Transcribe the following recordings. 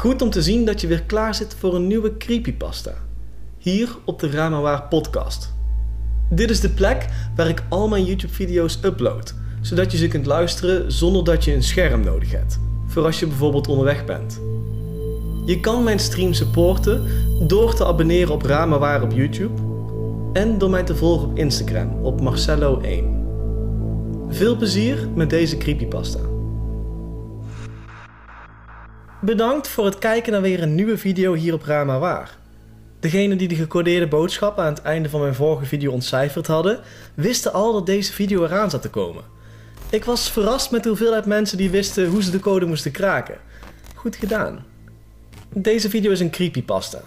Goed om te zien dat je weer klaar zit voor een nieuwe creepypasta. Hier op de Ramawaar podcast. Dit is de plek waar ik al mijn YouTube video's upload, zodat je ze kunt luisteren zonder dat je een scherm nodig hebt. Voor als je bijvoorbeeld onderweg bent. Je kan mijn stream supporten door te abonneren op Ramawaar op YouTube en door mij te volgen op Instagram op Marcello1. Veel plezier met deze creepypasta. Bedankt voor het kijken naar weer een nieuwe video hier op Rama Waar. Degenen die de gecodeerde boodschap aan het einde van mijn vorige video ontcijferd hadden, wisten al dat deze video eraan zat te komen. Ik was verrast met de hoeveelheid mensen die wisten hoe ze de code moesten kraken. Goed gedaan. Deze video is een creepypasta.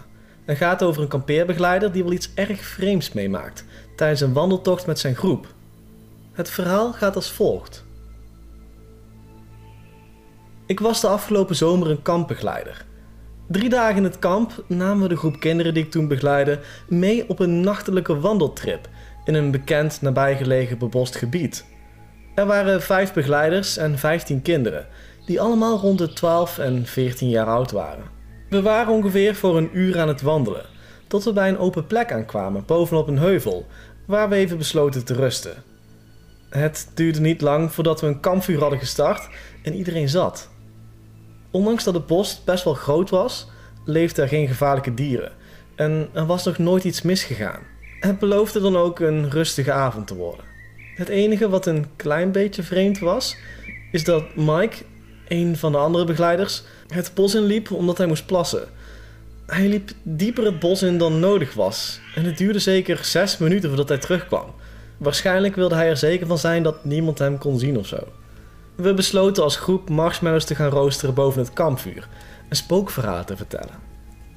Het gaat over een kampeerbegeleider die wel iets erg vreemds meemaakt tijdens een wandeltocht met zijn groep. Het verhaal gaat als volgt. Ik was de afgelopen zomer een kampbegeleider. Drie dagen in het kamp namen we de groep kinderen die ik toen begeleidde mee op een nachtelijke wandeltrip in een bekend nabijgelegen bebost gebied. Er waren vijf begeleiders en vijftien kinderen, die allemaal rond de 12 en 14 jaar oud waren. We waren ongeveer voor een uur aan het wandelen, tot we bij een open plek aankwamen bovenop een heuvel, waar we even besloten te rusten. Het duurde niet lang voordat we een kampvuur hadden gestart en iedereen zat. Ondanks dat het bos best wel groot was, leefden er geen gevaarlijke dieren en er was nog nooit iets misgegaan. Het beloofde dan ook een rustige avond te worden. Het enige wat een klein beetje vreemd was, is dat Mike, een van de andere begeleiders, het bos inliep omdat hij moest plassen. Hij liep dieper het bos in dan nodig was en het duurde zeker zes minuten voordat hij terugkwam. Waarschijnlijk wilde hij er zeker van zijn dat niemand hem kon zien of zo. We besloten als groep marshmallows te gaan roosteren boven het kampvuur en spookverhalen te vertellen.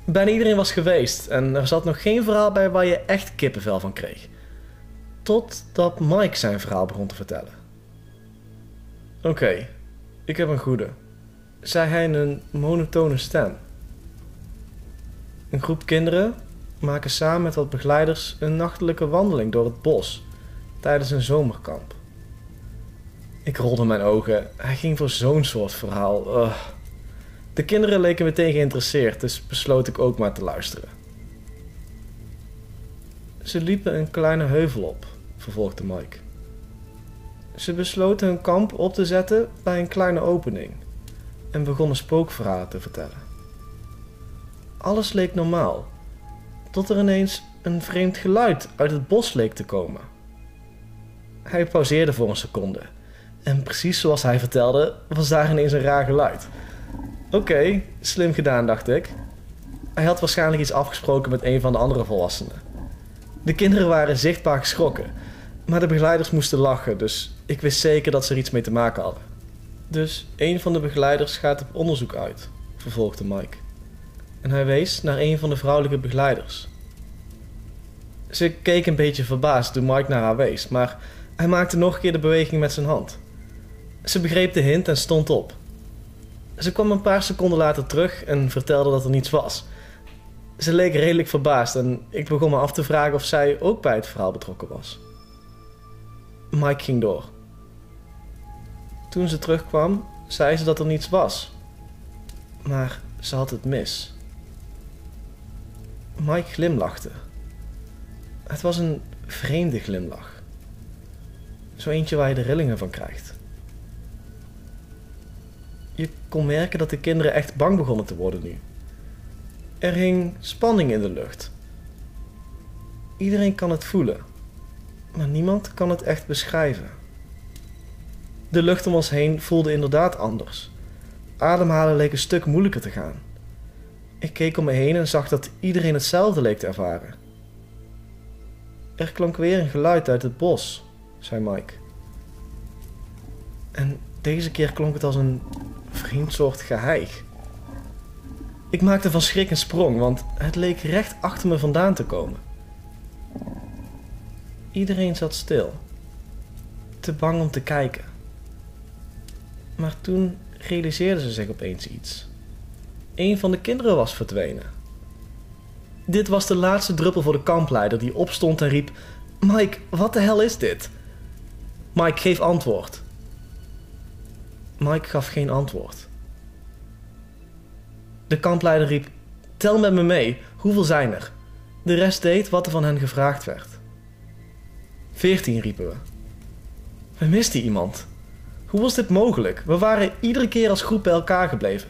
Bijna iedereen was geweest en er zat nog geen verhaal bij waar je echt kippenvel van kreeg. Totdat Mike zijn verhaal begon te vertellen. Oké, ik heb een goede, zei hij in een monotone stem. Een groep kinderen maken samen met wat begeleiders een nachtelijke wandeling door het bos tijdens een zomerkamp. Ik rolde mijn ogen. Hij ging voor zo'n soort verhaal. De kinderen leken meteen geïnteresseerd, dus besloot ik ook maar te luisteren. Ze liepen een kleine heuvel op, vervolgde Mike. Ze besloten hun kamp op te zetten bij een kleine opening en begonnen spookverhalen te vertellen. Alles leek normaal, tot er ineens een vreemd geluid uit het bos leek te komen. Hij pauzeerde voor een seconde en precies zoals hij vertelde, was daar ineens een raar geluid. Oké, slim gedaan, dacht ik. Hij had waarschijnlijk iets afgesproken met een van de andere volwassenen. De kinderen waren zichtbaar geschrokken, maar de begeleiders moesten lachen, dus ik wist zeker dat ze er iets mee te maken hadden. Dus een van de begeleiders gaat op onderzoek uit, vervolgde Mike. En hij wees naar een van de vrouwelijke begeleiders. Ze keek een beetje verbaasd toen Mike naar haar wees, maar hij maakte nog een keer de beweging met zijn hand. Ze begreep de hint en stond op. Ze kwam een paar seconden later terug en vertelde dat er niets was. Ze leek redelijk verbaasd en ik begon me af te vragen of zij ook bij het verhaal betrokken was. Mike ging door. Toen ze terugkwam, zei ze dat er niets was. Maar ze had het mis. Mike glimlachte. Het was een vreemde glimlach. Zo eentje waar je de rillingen van krijgt. Je kon merken dat de kinderen echt bang begonnen te worden nu. Er hing spanning in de lucht. Iedereen kan het voelen, maar niemand kan het echt beschrijven. De lucht om ons heen voelde inderdaad anders. Ademhalen leek een stuk moeilijker te gaan. Ik keek om me heen en zag dat iedereen hetzelfde leek te ervaren. Er klonk weer een geluid uit het bos, zei Mike. En deze keer klonk het als een vreemd soort geheig. Ik maakte van schrik een sprong, want het leek recht achter me vandaan te komen. Iedereen zat stil, te bang om te kijken. Maar toen realiseerden ze zich opeens iets. Een van de kinderen was verdwenen. Dit was de laatste druppel voor de kampleider die opstond en riep: Mike, wat de hel is dit? Mike, geef antwoord. Mike gaf geen antwoord. De kampleider riep: Tel met me mee, hoeveel zijn er? De rest deed wat er van hen gevraagd werd. Veertien riepen we. We misten iemand. Hoe was dit mogelijk? We waren iedere keer als groep bij elkaar gebleven.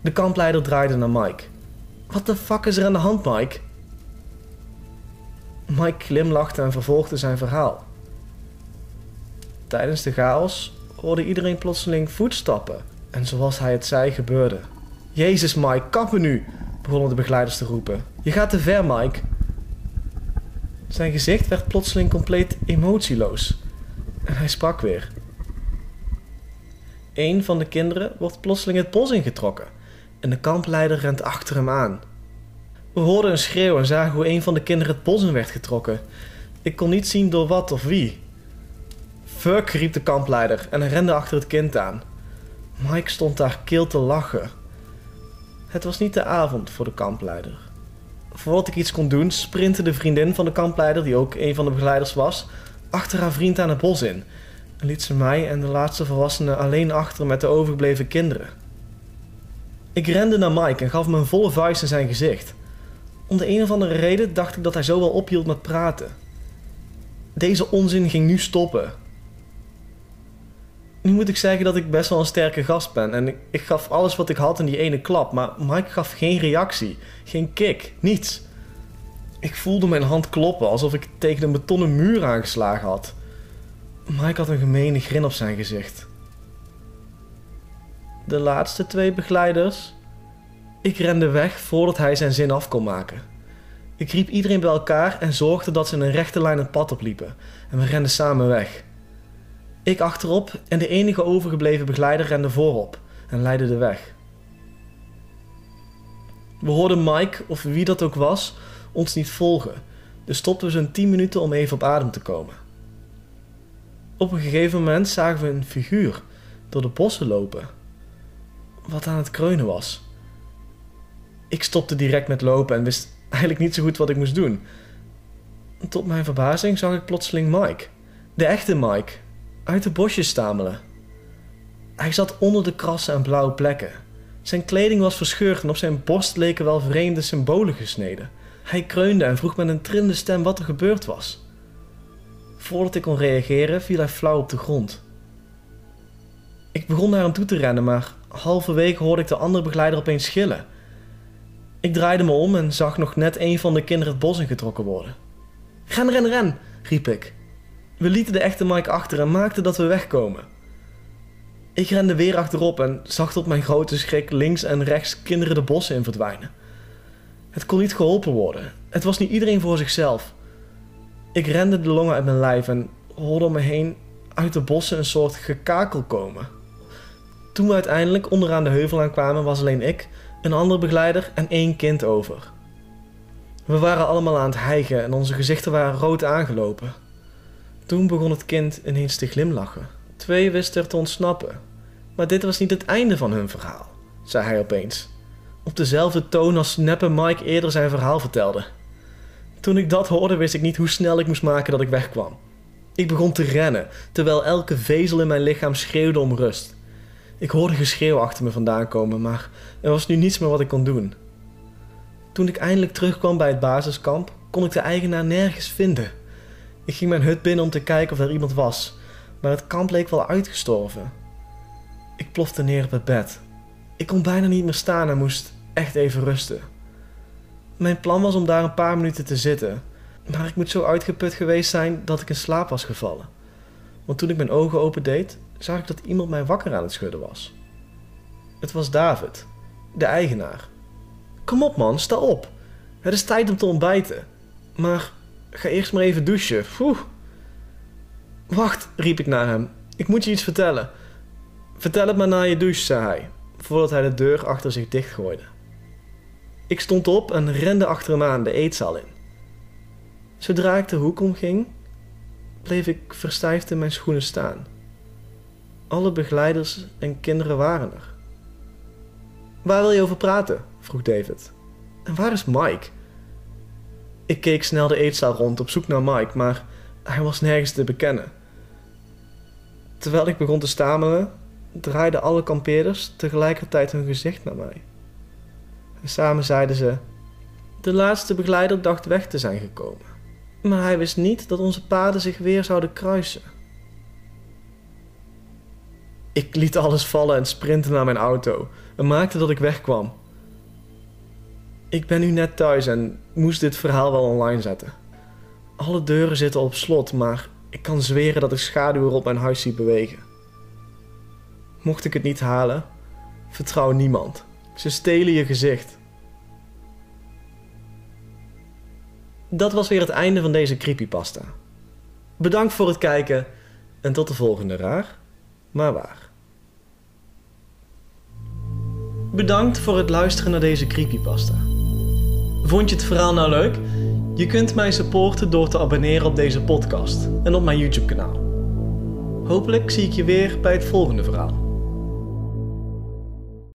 De kampleider draaide naar Mike. Wat de fuck is er aan de hand, Mike? Mike glimlachte en vervolgde zijn verhaal. Tijdens de chaos hoorde iedereen plotseling voetstappen en zoals hij het zei gebeurde. Jezus Mike, kappen nu, begonnen de begeleiders te roepen. Je gaat te ver Mike. Zijn gezicht werd plotseling compleet emotieloos en hij sprak weer. Een van de kinderen wordt plotseling het bos ingetrokken en de kampleider rent achter hem aan. We hoorden een schreeuw en zagen hoe een van de kinderen het bos in werd getrokken. Ik kon niet zien door wat of wie. Fuck, riep de kampleider en rende achter het kind aan. Mike stond daar kil te lachen. Het was niet de avond voor de kampleider. Voordat ik iets kon doen, sprintte de vriendin van de kampleider, die ook een van de begeleiders was, achter haar vriend aan het bos in en liet ze mij en de laatste volwassene alleen achter met de overgebleven kinderen. Ik rende naar Mike en gaf hem een volle vuist in zijn gezicht. Om de een of andere reden dacht ik dat hij zo wel ophield met praten. Deze onzin ging nu stoppen. Nu moet ik zeggen dat ik best wel een sterke gast ben en ik, gaf alles wat ik had in die ene klap, maar Mike gaf geen reactie, geen kick, niets. Ik voelde mijn hand kloppen alsof ik tegen een betonnen muur aangeslagen had. Mike had een gemene grin op zijn gezicht. De laatste twee begeleiders. Ik rende weg voordat hij zijn zin af kon maken. Ik riep iedereen bij elkaar en zorgde dat ze in een rechte lijn het pad opliepen en we renden samen weg. Ik achterop en de enige overgebleven begeleider rende voorop en leidde de weg. We hoorden Mike, of wie dat ook was, ons niet volgen, dus stopten we zo'n 10 minuten om even op adem te komen. Op een gegeven moment zagen we een figuur door de bossen lopen, wat aan het kreunen was. Ik stopte direct met lopen en wist eigenlijk niet zo goed wat ik moest doen. Tot mijn verbazing zag ik plotseling Mike, de echte Mike, uit de bosjes stamelen. Hij zat onder de krassen en blauwe plekken. Zijn kleding was verscheurd en op zijn borst leken wel vreemde symbolen gesneden. Hij kreunde en vroeg met een trillende stem wat er gebeurd was. Voordat ik kon reageren, viel hij flauw op de grond. Ik begon naar hem toe te rennen, maar halverwege hoorde ik de andere begeleider opeens schillen. Ik draaide me om en zag nog net een van de kinderen het bos ingetrokken worden. Ren, ren, ren, riep ik. We lieten de echte Mike achter en maakten dat we wegkomen. Ik rende weer achterop en zag tot mijn grote schrik links en rechts kinderen de bossen in verdwijnen. Het kon niet geholpen worden. Het was niet iedereen voor zichzelf. Ik rende de longen uit mijn lijf en hoorde om me heen uit de bossen een soort gekakel komen. Toen we uiteindelijk onderaan de heuvel aankwamen, was alleen ik, een andere begeleider en één kind over. We waren allemaal aan het hijgen en onze gezichten waren rood aangelopen. Toen begon het kind ineens te glimlachen. Twee wisten er te ontsnappen. Maar dit was niet het einde van hun verhaal, zei hij opeens. Op dezelfde toon als Neppe Mike eerder zijn verhaal vertelde. Toen ik dat hoorde, wist ik niet hoe snel ik moest maken dat ik wegkwam. Ik begon te rennen, terwijl elke vezel in mijn lichaam schreeuwde om rust. Ik hoorde geschreeuw achter me vandaan komen, maar er was nu niets meer wat ik kon doen. Toen ik eindelijk terugkwam bij het basiskamp, kon ik de eigenaar nergens vinden. Ik ging mijn hut binnen om te kijken of er iemand was, maar het kamp leek wel uitgestorven. Ik plofte neer op het bed. Ik kon bijna niet meer staan en moest echt even rusten. Mijn plan was om daar een paar minuten te zitten, maar ik moet zo uitgeput geweest zijn dat ik in slaap was gevallen. Want toen ik mijn ogen opendeed, zag ik dat iemand mij wakker aan het schudden was. Het was David, de eigenaar. Kom op man, sta op. Het is tijd om te ontbijten. Maar ga eerst maar even douchen. Wacht, riep ik naar hem. Ik moet je iets vertellen. Vertel het maar na je douche, zei hij, voordat hij de deur achter zich dichtgooide. Ik stond op en rende achter hem aan de eetzaal in. Zodra ik de hoek omging, bleef ik verstijfd in mijn schoenen staan. Alle begeleiders en kinderen waren er. Waar wil je over praten? vroeg David. En waar is Mike? Ik keek snel de eetzaal rond op zoek naar Mike, maar hij was nergens te bekennen. Terwijl ik begon te stamelen, draaiden alle kampeerders tegelijkertijd hun gezicht naar mij. En samen zeiden ze: De laatste begeleider dacht weg te zijn gekomen. Maar hij wist niet dat onze paden zich weer zouden kruisen. Ik liet alles vallen en sprintte naar mijn auto en maakte dat ik wegkwam. Ik ben nu net thuis en moest dit verhaal wel online zetten. Alle deuren zitten op slot, maar ik kan zweren dat ik schaduwen op mijn huis zie bewegen. Mocht ik het niet halen, vertrouw niemand. Ze stelen je gezicht. Dat was weer het einde van deze creepypasta. Bedankt voor het kijken en tot de volgende raar, maar waar. Bedankt voor het luisteren naar deze creepypasta. Vond je het verhaal nou leuk? Je kunt mij supporten door te abonneren op deze podcast en op mijn YouTube kanaal. Hopelijk zie ik je weer bij het volgende verhaal.